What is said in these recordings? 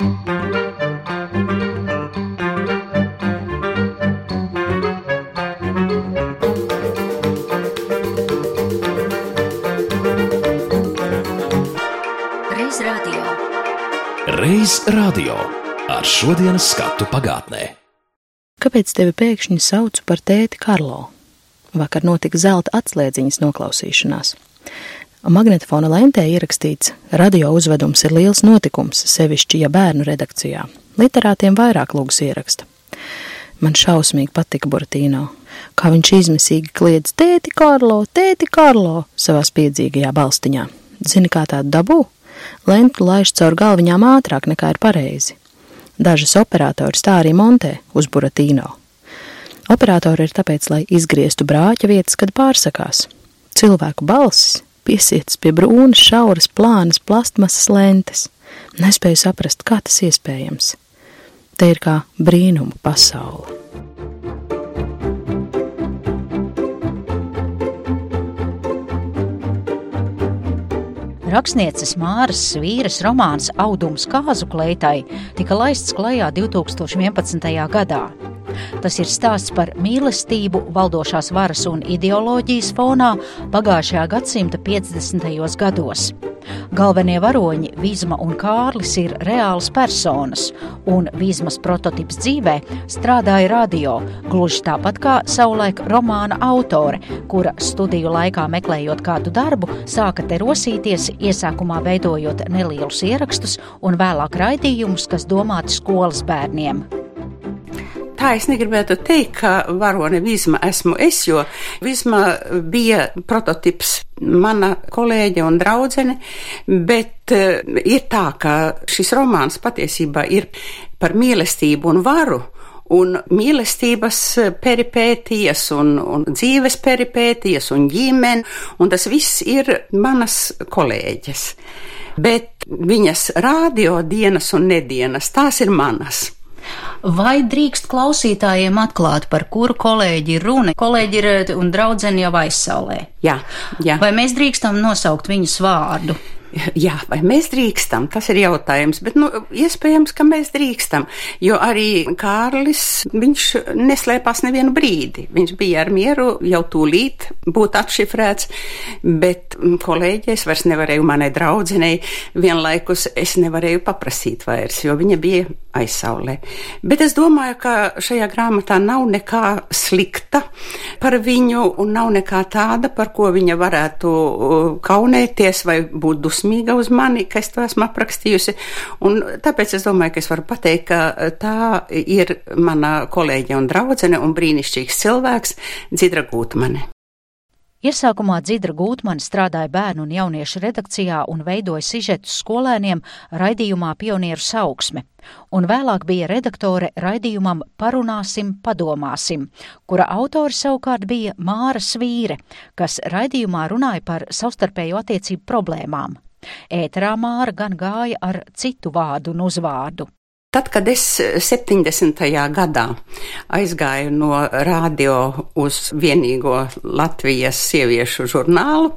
Reiz radio ar šodienas skatu pagātnē. Kāpēc tevi pēkšņi saucu par tēti Karlo? Vakar notika zelta atslēdziņas noklausīšanās. Magnetofona lentē ierakstīts, radio uzvedums ir liels notikums, sevišķi, ja bērnu redakcijā. Literātiem vairāk lūgas ieraksta. Man šausmīgi patika Buratīno, kā viņš izmisīgi kliedz tēti Karlo, tēti Karlo savā spiedzīgajā balstiņā. Zini, kā tādu dabū? Lentu laiž caur galviņām ātrāk nekā ir pareizi. Dažas operators tā arī montē uz Buratīno. Operatori ir tāpēc, lai izgrieztu brāķa vietas, kad pārsakās. Cilvēku balsis piesietas pie brūnas, šauras, plānas, plastmasas lentes. Nespēju saprast, kā tas iespējams. Te ir kā brīnuma pasaule. Rakstnieces Māras Svīras romāns Audums kāzu kleitai tika laists klajā 2011. gadā. Tas ir stāsts par mīlestību valdošās varas un ideoloģijas fonā pagājušajā gadsimta 50. gados. Galvenie varoņi Vīzma un Kārlis ir reāls personas, un Vīzmas prototyps dzīvē strādāja radio, gluži tāpat kā savulaik romāna autore, kura studiju laikā meklējot kādu darbu, sāka te rosīties, iesākumā veidojot nelielus ierakstus un vēlāk raidījumus, kas domāti skolas bērniem tā es negribētu teikt, ka varone Vizma esmu es, jo Vizma bija prototips mana kolēģe un draudzene, bet uh, ir tā, ka šis romāns patiesībā ir par mīlestību un varu. Un mīlestības peripētijas, un, un dzīves peripētijas, un ģimene, un tas viss ir manas kolēģes. Bet viņas radio dienas un nedienas, tās ir manas. Vai drīkst klausītājiem atklāt, par kuru kolēģi ir runa? Kolēģi ir eh, un draudzeni jau aizsaulē. Jā, jā. Vai mēs drīkstam nosaukt viņas vārdu? Jā, vai mēs drīkstam, tas ir jautājums, bet, nu, iespējams, ka mēs drīkstam, jo arī Kārlis, viņš neslēpās nevienu brīdi. Viņš bija ar mieru jau tūlīt būt atšifrēts, bet kolēģi es vairs nevarēju manai draudzenei, vienlaikus es nevarēju paprasīt vairs, jo viņa bija aizsaulē. Bet es domāju, ka šajā grāmatā nav nekā slikta par viņu un nav nekā tāda, par ko viņa varētu uh, kaunēties vai būt dusmīga dusmīga uz mani, ka es to esmu aprakstījusi. Un tāpēc es domāju, ka es varu pateikt, ka tā ir mana kolēģe un draudzene un brīnišķīgs cilvēks Dzidra Gūtmane. Iesākumā Dzidra Gūtmane strādāja bērnu un jauniešu redakcijā un veidoja sižetus skolēniem raidījumā Pionieru sauksme, un vēlāk bija redaktore raidījumam Parunāsim, padomāsim, kura autori savukārt bija Māra Svīre, kas raidījumā runāja par savstarpēju attiecību problēmām. Ēterā Māra gan gāja ar citu vārdu un uzvārdu. Tad, kad es 70. gadā aizgāju no radio uz vienīgo Latvijas sieviešu žurnālu,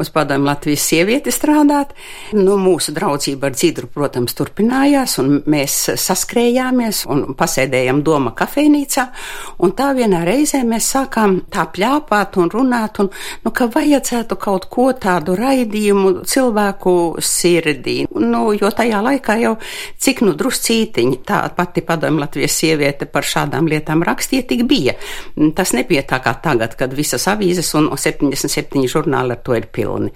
uz padomu Latvijas sievieti strādāt, nu, mūsu draudzība ar Dzidru, protams, turpinājās, un mēs saskrējāmies un pasēdējām doma kafejnīcā, un tā vienā reizē mēs sākām tā pļāpāt un runāt, un, nu, ka vajadzētu kaut ko tādu raidījumu cilvēku sirdī, nu, jo tajā laikā jau cik nu druscīt meitiņa, tā pati padomju Latvijas sieviete par šādām lietām rakstīja, tik bija. Tas nebija tā kā tagad, kad visas avīzes un 77 žurnāli ar to ir pilni.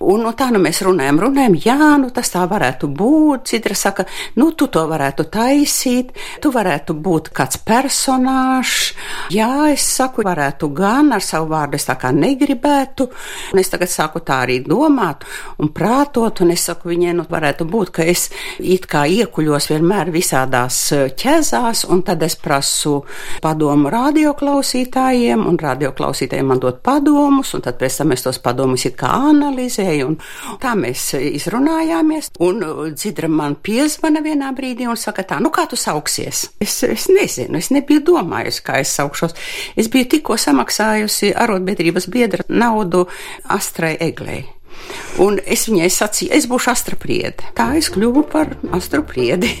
Un no tā nu mēs runājam, runājam, jā, nu tas tā varētu būt. Citra saka, nu tu to varētu taisīt, tu varētu būt kāds personāžs. Jā, es saku, varētu gan ar savu vārdu, es tā kā negribētu. Un es tagad sāku tā arī domāt un prātot, un es saku viņai, nu varētu būt, ka es it kā iekuļos vienmēr vienmēr visādās eh, ķezās, un tad es prasu padomu radioklausītājiem, un radioklausītājiem man dod padomus, un tad pēc tam es tos padomus it kā analizēju, un tā mēs izrunājāmies, un eh, Dzidra man piezvana vienā brīdī un saka tā, nu kā tu sauksies? Es, es nezinu, es nebiju domājusi, kā es saukšos. Es biju tikko samaksājusi arotbiedrības biedra naudu Astrai Eglei. Un es viņai sacīju, es būšu astrapriede. Tā es kļuvu par astrapriedi.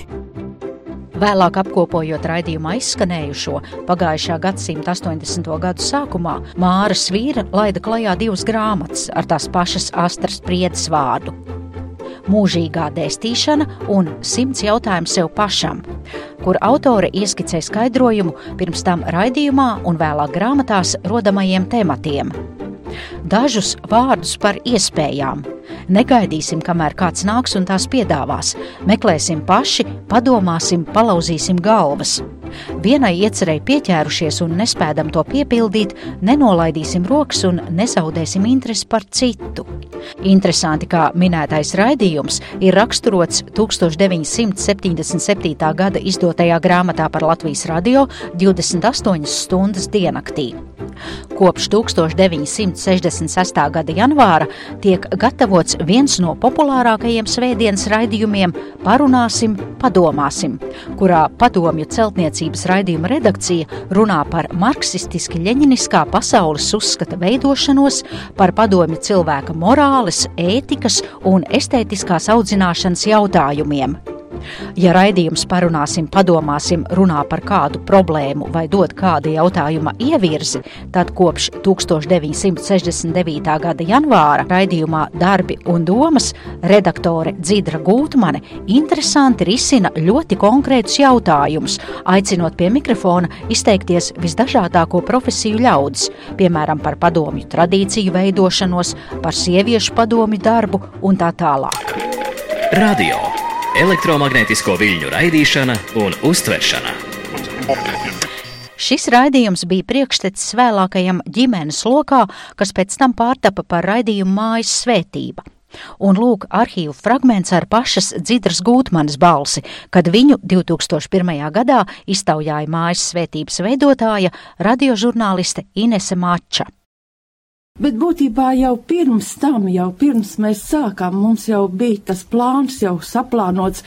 Vēlāk apkopojot raidījumā izskanējušo, pagājušā gadsimta 80. gadu sākumā Māra Svīra laida klajā divas grāmatas ar tās pašas astras priedes vārdu. Mūžīgā dēstīšana un simts jautājumu sev pašam, kur autore ieskicē skaidrojumu pirms tam raidījumā un vēlāk grāmatās rodamajiem tematiem. Dažus vārdus par iespējām. Negaidīsim, kamēr kāds nāks un tās piedāvās. Meklēsim paši, padomāsim, palauzīsim galvas. Vienai iecerēji pieķērušies un nespēdam to piepildīt, nenolaidīsim rokas un nezaudēsim interesi par citu. Interesanti, kā minētais raidījums ir raksturots 1977. gada izdotajā grāmatā par Latvijas radio 28 stundas diennaktī. Kopš 1966. gada janvāra tiek gatavots viens no populārākajiem svētdienas raidījumiem Parunāsim, padomāsim, kurā padomju celtniecības raidījuma redakcija runā par marksistiski-leņiniskā pasaules uzskata veidošanos, par padomju cilvēka morāles, ētikas un estētiskās audzināšanas jautājumiem. Ja raidījums parunāsim, padomāsim, runā par kādu problēmu vai dod kāda jautājuma ievirzi, tad kopš 1969. gada janvāra raidījumā Darbi un domas redaktore Dzidra Gūtmane interesanti risina ļoti konkrētus jautājumus, aicinot pie mikrofona izteikties visdažādāko profesiju ļaudis, piemēram, par padomju tradīciju veidošanos, par sieviešu padomju darbu un tā tālāk. Radio elektromagnētisko viļņu raidīšana un uztveršana. Šis raidījums bija priekštecis vēlākajam ģimenes lokā, kas pēc tam pārtapa par raidījumu mājas svētība. Un lūk, arhīvu fragments ar pašas Dzidras Gūtmanas balsi, kad viņu 2001. gadā iztaujāja mājas svētības veidotāja radiožurnāliste Inese Mača. Bet būtībā jau pirms tam, jau pirms mēs sākām, mums jau bija tas plāns jau saplānots,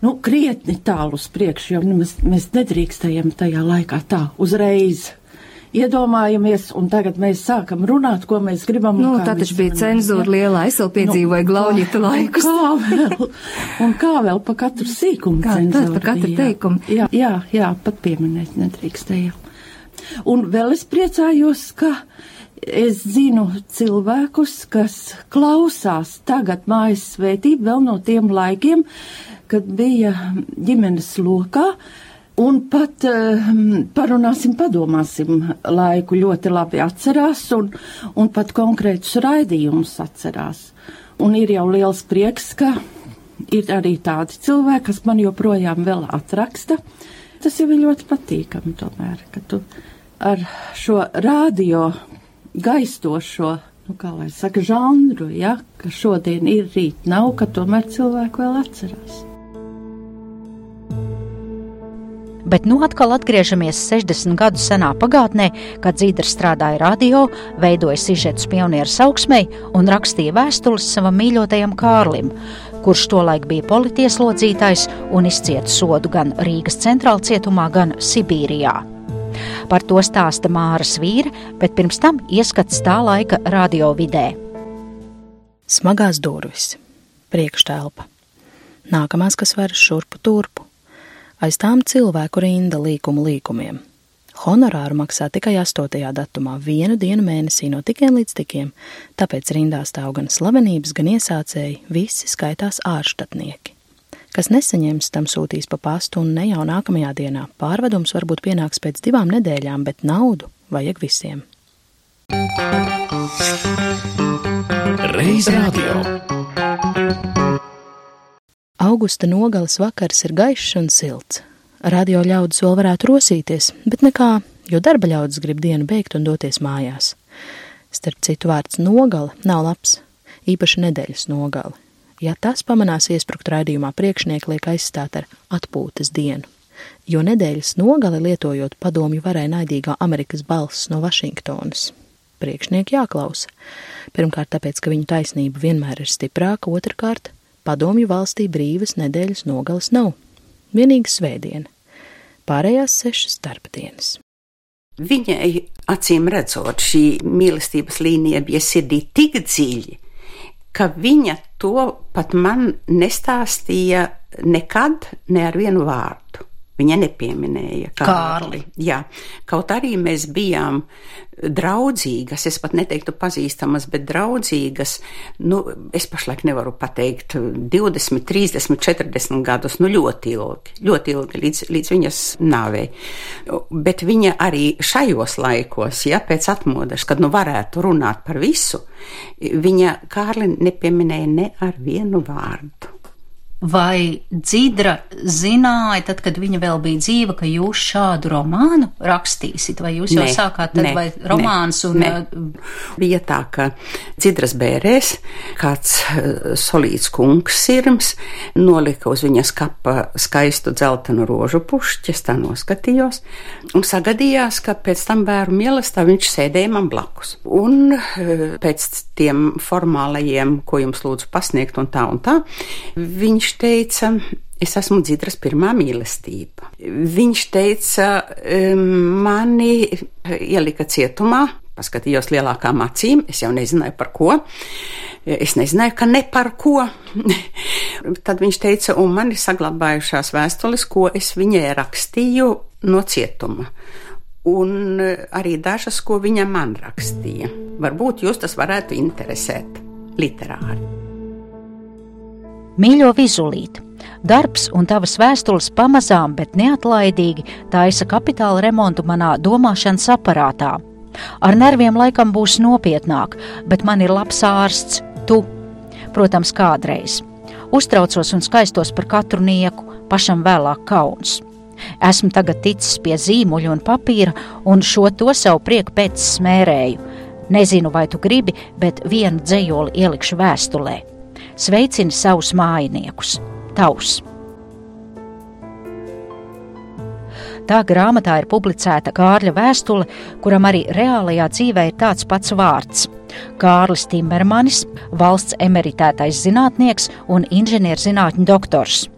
nu, krietni tālu uz priekšu, jo nu, mēs, mēs nedrīkstējam tajā laikā tā uzreiz. Iedomājamies, un tagad mēs sākam runāt, ko mēs gribam. Nu, tā taču bija cenzūra lielā, es vēl piedzīvoju nu, glauņita laikus. Kā vēl, un kā vēl pa katru sīkumu kā cenzūra. Pa katru teikumu. Jā, jā, jā, pat pieminēt nedrīkstējām. Un vēl es priecājos, ka Es zinu cilvēkus, kas klausās tagad mājas svētību vēl no tiem laikiem, kad bija ģimenes lokā, un pat um, parunāsim, padomāsim laiku ļoti labi atcerās, un, un pat konkrētus raidījumus atcerās. Un ir jau liels prieks, ka ir arī tādi cilvēki, kas man joprojām vēl atraksta. Tas jau ir ļoti patīkami tomēr, ka tu ar šo radio gaistošo, nu, kā lai saka, žanru, ja, ka šodien ir, rīt nav, ka tomēr cilvēki vēl atcerās. Bet nu atkal atgriežamies 60 gadu senā pagātnē, kad Zīdra strādāja radio, veidoja sižetus pionieru augsmei un rakstīja vēstules savam mīļotajam Kārlim, kurš tolaik bija politieslodzītājs un izcieta sodu gan Rīgas centrāla cietumā, gan Sibīrijā. Par to stāsta Māras vīra, bet pirms tam ieskats tā laika radio vidē. Smagās durvis, priekštelpa, nākamās, kas varas šurpu turpu, aiz tām cilvēku rinda līkumu līkumiem. Honorāru maksā tikai 8. datumā, vienu dienu mēnesī no tikiem līdz tikiem, tāpēc rindā stāv gan slavenības, gan iesācēji, visi skaitās ārštatnieki. Kas nesaņems, tam sūtīs pa pastu un ne jau nākamajā dienā. Pārvedums varbūt pienāks pēc divām nedēļām, bet naudu vajag visiem. Reiz radio. Augusta nogales vakars ir gaišs un silts. Radio ļaudis vēl varētu rosīties, bet nekā, jo darba ļaudis grib dienu beigt un doties mājās. Starp citu vārds nogale nav labs, īpaši nedēļas nogale ja tas pamanās iesprukt raidījumā priekšnieki liek aizstāt ar atpūtas dienu. Jo nedēļas nogali lietojot padomju varēja naidīgā Amerikas balss no Vašingtonas. Priekšnieki jāklausa. Pirmkārt, tāpēc, ka viņu taisnība vienmēr ir stiprāka, otrkārt, padomju valstī brīvas nedēļas nogalas nav. Vienīgi svētdiena. Pārējās sešas darba dienas. Viņai acīm redzot, šī mīlestības līnija bija sirdī tik dziļi, ka viņa to pat man nestāstīja nekad, ne ar vienu vārdu. Viņa nepieminēja Kārli. Jā, kaut arī mēs bijām draudzīgas, es pat neteiktu pazīstamas, bet draudzīgas. Nu, es pašlaik nevaru pateikt 20, 30, 40 gadus, nu ļoti ilgi, ļoti ilgi līdz, līdz viņas nāvei. Bet viņa arī šajos laikos, ja pēc atmodas, kad nu varētu runāt par visu, viņa Kārli nepieminēja ne ar vienu vārdu. Vai Dzidra zināja, tad, kad viņa vēl bija dzīva, ka jūs šādu romānu rakstīsiet, vai jūs jau Ne, sākāt tad ne, vai romāns un ne. Bija tā, ka Dzidras bērēs kāds eh, solīts kungs sirms nolika uz viņas kapa skaistu dzeltenu rožu pušķi, es tā noskatījos, un sagadījās, ka pēc tam bēru mīlestā viņš sēdēja man blakus. Un eh, pēc tiem formālajiem, ko jums lūdzu pasniegt un tā un tā, viņš teica, Es esmu Dzidras pirmā mīlestība. Viņš teica, mani ielika cietumā, paskatījos lielākām acīm, es jau nezināju par ko. Es nezināju, ka ne par ko. Tad viņš teica, un man ir saglabājušās vēstules, ko es viņai rakstīju no cietuma. Un arī dažas, ko viņa man rakstīja. Varbūt jūs tas varētu interesēt literāri. Mīļo vizulīt! Darbs un tavas vēstules pamazām, bet neatlaidīgi taisa kapitāla remontu manā domāšanas aparātā. Ar nerviem laikam būs nopietnāk, bet man ir labs ārsts, tu. Protams, kādreiz. Uztraucos un skaistos par katru nieku, pašam vēlāk kauns. Esmu tagad ticis pie zīmuļa un papīra, un šo to savu prieku pēc smērēju. Nezinu, vai tu gribi, bet vienu dzējoli ielikšu vēstulē. Sveicini savus mājiniekus! Tavs! Tā grāmatā ir publicēta Kārļa vēstule, kuram arī reālajā dzīvē ir tāds pats vārds. Kārlis Timermanis, valsts emeritētais zinātnieks un inženierzinātņu doktors.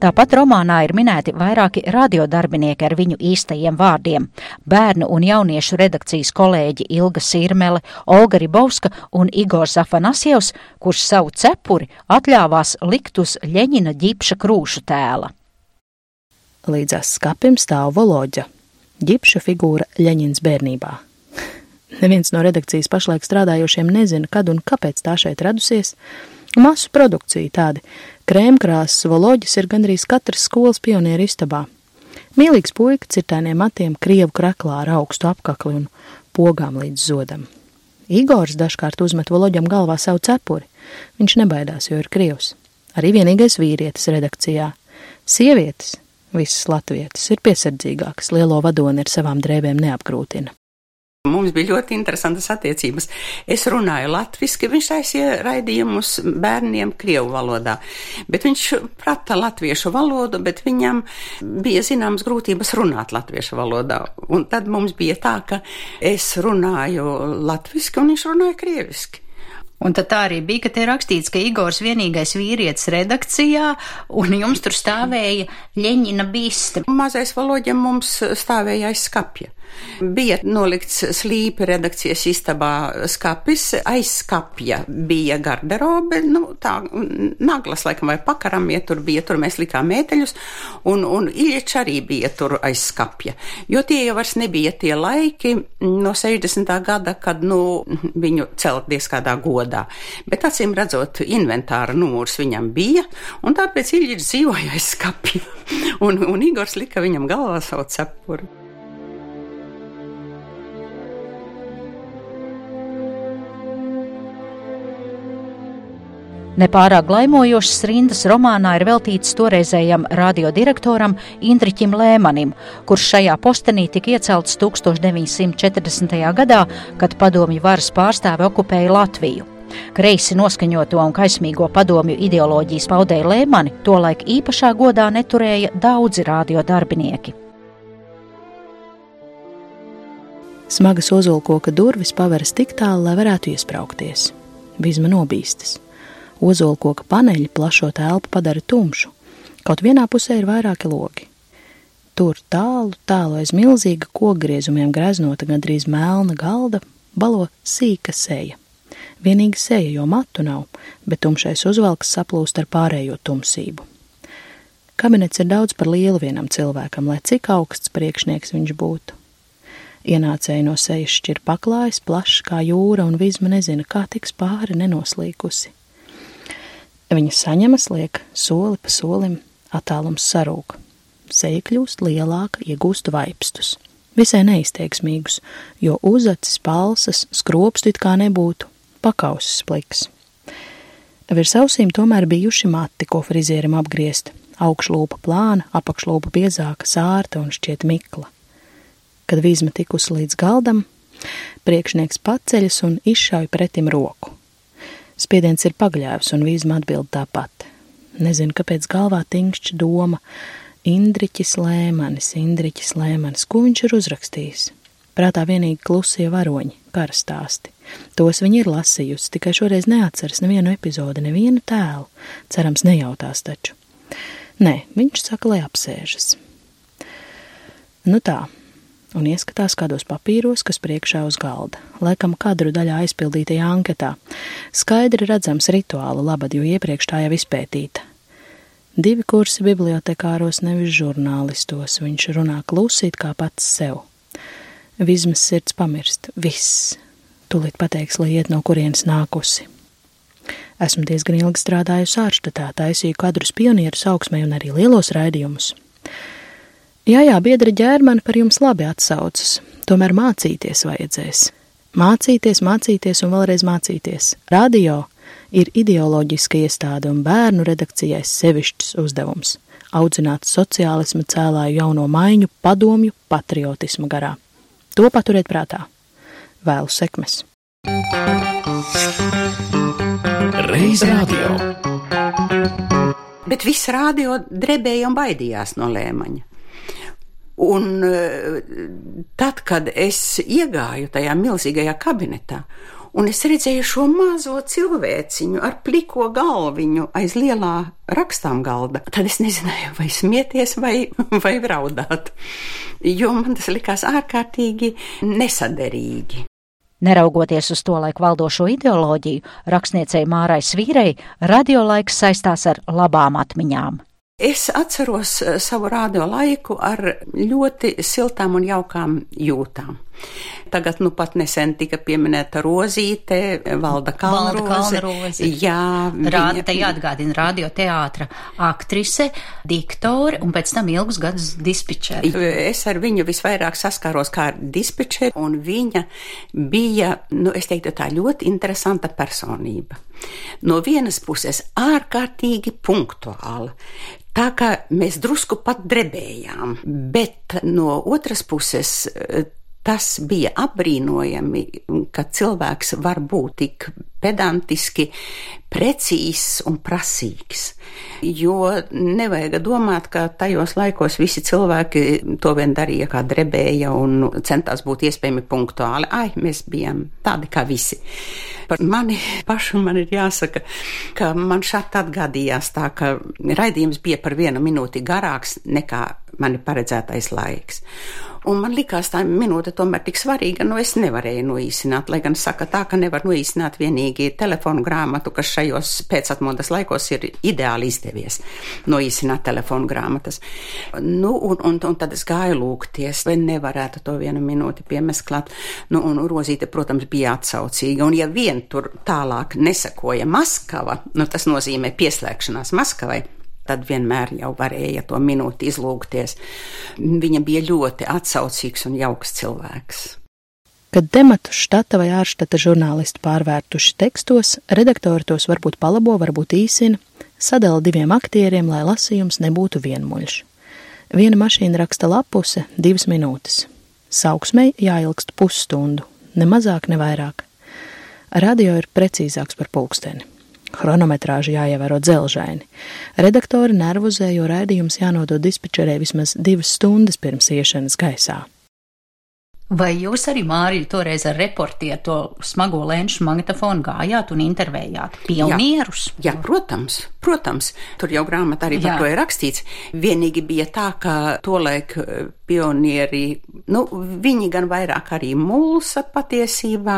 Tāpat romānā ir minēti vairāki radiodarbinieki ar viņu īstajiem vārdiem - bērnu un jauniešu redakcijas kolēģi Ilga Sirmele, Olga Ribovska un Igors Afanasjevs, kurš savu cepuri atļāvās likt uz Ļeņina ģipša krūšu tēla. Līdzās skapim stāv Voloģa, ģipša figūra Ļeņins bērnībā. Neviens no redakcijas pašlaik strādājošiem nezina, kad un kāpēc tā šeit radusies. Masu produkcija tādi krēmkrāsas voloģis ir gandrīz katras skolas pionieru istabā. Mīlīgs puika cirtēniem matiem, krievu kraklā ar augstu apkakli un pogām līdz zodam. Igors dažkārt uzmet voloģam galvā savu cepuri. Viņš nebaidās, jo ir krievs. Arī vienīgais vīrietis redakcijā. Sievietes, visas latvietes, ir piesardzīgākas, lielo vadoni ar savām drēbēm neapgrūtina. Mums bija ļoti interesantas attiecības. Es runāju latviešu, viņš taisīja raidījumus bērniem krievu valodā, bet viņš prata latviešu valodu, bet viņam bija zināmas grūtības runāt latviešu valodā. Un tad mums bija tā, ka es runāju latviešu, un viņš runāja krieviski. Un tad tā arī bija, ka te rakstīts, ka Igors vienīgais vīrietis redakcijā, un jums tur stāvēja Ļeņina biste. Mazais valoģiem mums stāvēja aiz skapja. Bija nolikts slīpi redakcijas istabā skapis, aiz skapja bija garderobe, nu tā naglas laikam vai pakaram, ja tur bija, tur mēs likām mēteļus, un, un Iļič arī bija tur aiz skapja. Jo tie jau vairs nebija tie laiki no 60. gada, kad, nu, viņu celt diez kādā godā. Bet acīm redzot, inventāra numurs viņam bija, un tāpēc Iļič dzīvoja aiz skapja. un, un Igors lika viņam galvā savu cepuri. Nepārāk glaimojošas rindas romānā ir veltīts toreizējam radiodirektoram Indriķim Lēmanim, kurš šajā postenī tika iecelts 1940. gadā, kad padomju varas pārstāve okupēja Latviju. Kreisi noskaņoto un kaismīgo padomju ideoloģijas paudēja Lēmani, tolaik īpašā godā neturēja daudzi radiodarbinieki. Smagas ozolkoka durvis paveras tik tālu, lai varētu iesprāgties. Vizma nobīstas. Ozolkoka paneļi plašo telpu padara tumšu, kaut vienā pusē ir vairāki logi. Tur tālu, tālu aiz milzīga kokgriezumiem greznota gandrīz melna galda balo sīka seja. Vienīgi seja, jo matu nav, bet tumšais uzvalks saplūst ar pārējo tumsību. Kabinets ir daudz par lielu vienam cilvēkam, lai cik augsts priekšnieks viņš būtu. Ienācēji no sejas šķir paklājs, plašs kā jūra, un vizma nezina, kā tiks pāri nenoslīkusi. Viņa saņemas liek soli pa solim, attālums sarūk. Seja kļūst lielāka, iegūst vaipstus. Visai neizteiksmīgus, jo uzacis, palsas, skropstu it kā nebūtu, pakausis pliks. Virs ausīm tomēr bijuši mati, ko frizierim apgriezt, augšlūpa plāna, apakšlūpa biezāka, sārta un šķiet mikla. Kad vīzma tikusi līdz galdam, priekšnieks paceļas un izšauj pretim roku. Spiediens ir pagļāvs, un vīzma atbild tāpat. Nezinu, kāpēc galvā tingšķi doma - Indriķis Lēmanis, Indriķis Lēmanis, ko viņš ir uzrakstījis? Prātā vienīgi klusie varoņi, karastāsti. Tos viņi ir lasījusi, tikai šoreiz neatceras nevienu epizodi, nevienu tēlu. Cerams, nejautās taču. Nē, viņš saka, lai apsēžas. Nu tā, un ieskatās kādos papīros, kas priekšā uz galda, laikam kadru daļā aizpildītajā anketā. Skaidri redzams rituāla labad, jo iepriekš tā jau izpētīta. Divi kursi bibliotekāros, nevis žurnālistos, viņš runā klusīt kā pats sev. Vizmas sirds pamirst, viss, tūlīt pateiks, lai iet no kurienes nākusi. Esmu diezgan ilgi strādājusi ārštatā, taisīju kadrus pionieru augsmē un arī lielos raidījumus. Jā, jā, biedra ģērmani par jums labi atsaucas, tomēr mācīties vajadzēs. Mācīties, mācīties un vēlreiz mācīties. Radio ir ideoloģiska iestāde un bērnu redakcijai sevišķs uzdevums - audzināt sociālismu cēlāju jauno maiņu, padomju, patriotismu garā. To paturiet prātā. Vēlu sekmes! Reiz radio. Bet viss rādio drebēja un baidījās no lēmaņa. Un eh, tad, kad es iegāju tajā milzīgajā kabinetā, un es redzēju šo mazo cilvēciņu ar pliko galviņu aiz lielā rakstām galda, tad es nezināju, vai smieties vai, vai raudāt, jo man tas likās ārkārtīgi nesaderīgi. Neraugoties uz to laiku valdošo ideoloģiju, rakstniecei Mārai Svīrei radiolaiks saistās ar labām atmiņām. Es atceros eh, savu rādio laiku ar ļoti siltām un jaukām jūtām. Tagad, nu pat nesen tika pieminēta Rozīte, Valda Kalnroze. Valda Kalnroze. Jā, Rāda, te jāatgādina radioteātra aktrise, diktore un pēc tam ilgus gadus dispečeri. Es ar viņu visvairāk saskāros kā ar dispečeri, un viņa bija, nu, es teiktu tā ļoti interesanta personība. No vienas puses ārkārtīgi punktuāla, Tā kā mēs drusku pat drebējām, bet no otras puses tas bija apbrīnojami, ka cilvēks var būt tik pedantiski, precīzs un prasīgs. Jo nevajag domāt, ka tajos laikos visi cilvēki to vien darīja, kā drebēja un centās būt iespējami punktuāli. Ai, mēs bijām tādi kā visi. Par mani pašu man ir jāsaka, ka man šādi atgādījās tā, ka raidījums bija par vienu minūti garāks nekā mani paredzētais laiks. Un man likās tā minūte tomēr tik svarīga, nu es nevarēju noīsināt, lai gan saka tā, ka nevar noīsināt vienīgi telefonu grāmatu, kas šajos pēcatmodas laikos ir ideāli izdevies noīsināt telefonu grāmatas. Nu, un, un, un tad es gāju lūgties, vai nevarētu to vienu minūti piemesklāt. Nu, un Rozīte, protams, bija atsaucīga. Un ja vien tur tālāk nesakoja Maskava, nu tas nozīmē pieslēgšanās Maskavai tad vienmēr jau varēja to minūti izlūgties. Viņa bija ļoti atsaucīgs un jauks cilvēks. Kad tematu štata vai ārštata žurnālisti pārvērtuši tekstos, redaktori tos varbūt palabo, varbūt īsina, sadala diviem aktieriem, lai lasījums nebūtu vienmuļš. Viena mašīna raksta lapuse divas minūtes. Sauksmei jāilgst pusstundu, ne mazāk, ne vairāk. Radio ir precīzāks par pulksteni. Chronometrāža jāievēro dzelžaini. Redaktori nervozē, jo raidījums jānodod dispečerē vismaz divas stundas pirms iešanas gaisā. Vai jūs arī, Mārija, toreiz ar reportieru to smago lenču magnetofonu gājāt un intervējāt pionierus? Jā, jā, protams, protams. Tur jau grāmatā arī par Jā. to ir rakstīts. Vienīgi bija tā, ka tolaik eh, pionieri, nu, viņi gan vairāk arī mulsa patiesībā.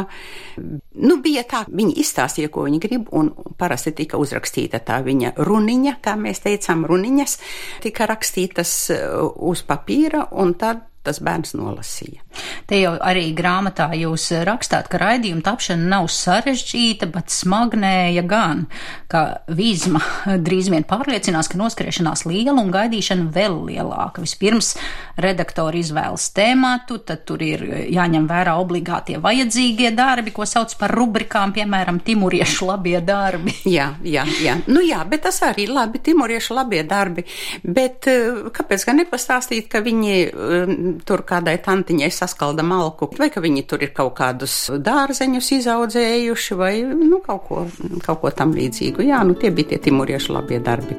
Nu, bija tā, viņi izstāstīja, ko viņi grib, un parasti tika uzrakstīta tā viņa runiņa, kā mēs teicām, runiņas, tika rakstītas eh, uz papīra, un tad tas bērns nolasīja. Te jau arī grāmatā jūs rakstāt, ka raidījuma tapšana nav sarežģīta, bet smagnēja gan, ka vīzma drīz vien pārliecinās, ka noskriešanās liela un gaidīšana vēl lielāka. Vispirms redaktori izvēlas tēmatu, tad tur ir jāņem vērā obligātie vajadzīgie darbi, ko sauc par rubrikām, piemēram, timuriešu labie darbi. Jā, jā, jā. Nu jā, bet tas arī labi, timoriešu labie darbi. Bet eh, kāpēc gan nepastāstīt, ka viņi eh, tur kādai tantiņai saskalda malku, vai ka viņi tur ir kaut kādus dārzeņus izaudzējuši, vai nu, kaut, ko, kaut ko tam līdzīgu. Jā, nu tie bija tie timoriešu labie darbi.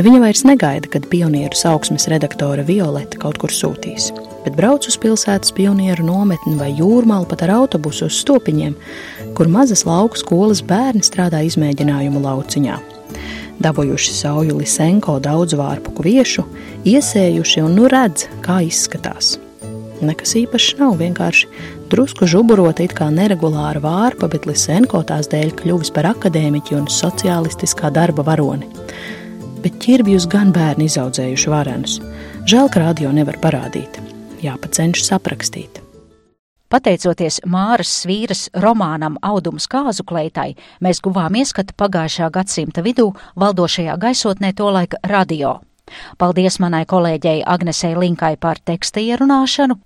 Viņa vairs negaida, kad pionieru sauksmes redaktore Violeta kaut kur sūtīs, bet brauc uz pilsētas pionieru nometni vai jūrmālu pat ar autobusu uz stopiņiem, kur mazas lauku skolas bērni strādā izmēģinājumu lauciņā. Dabūjuši sauju lisenko daudz vārpu viešu, iesējuši un nu redz, kā izskatās. Nekas īpašs nav, vienkārši drusku žuburota it kā neregulāra vārpa, bet lisenko tās dēļ kļuvis par akadēmiķi un sociālistiskā darba varoni bet ķirbjus gan bērni izaudzējuši varenus. Žēl, ka radio nevar parādīt. Jāpacenšas aprakstīt. Pateicoties Māras Svīras romānam Audums kāzu kleitai, mēs guvām ieskatu pagājušā gadsimta vidū valdošajā gaisotnē tolaik radio. Paldies manai kolēģei Agnesei Linkai par teksta ierunāšanu.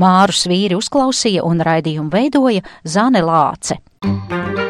Māru Svīri uzklausīja un raidījumu veidoja Zane Lāce. Reiz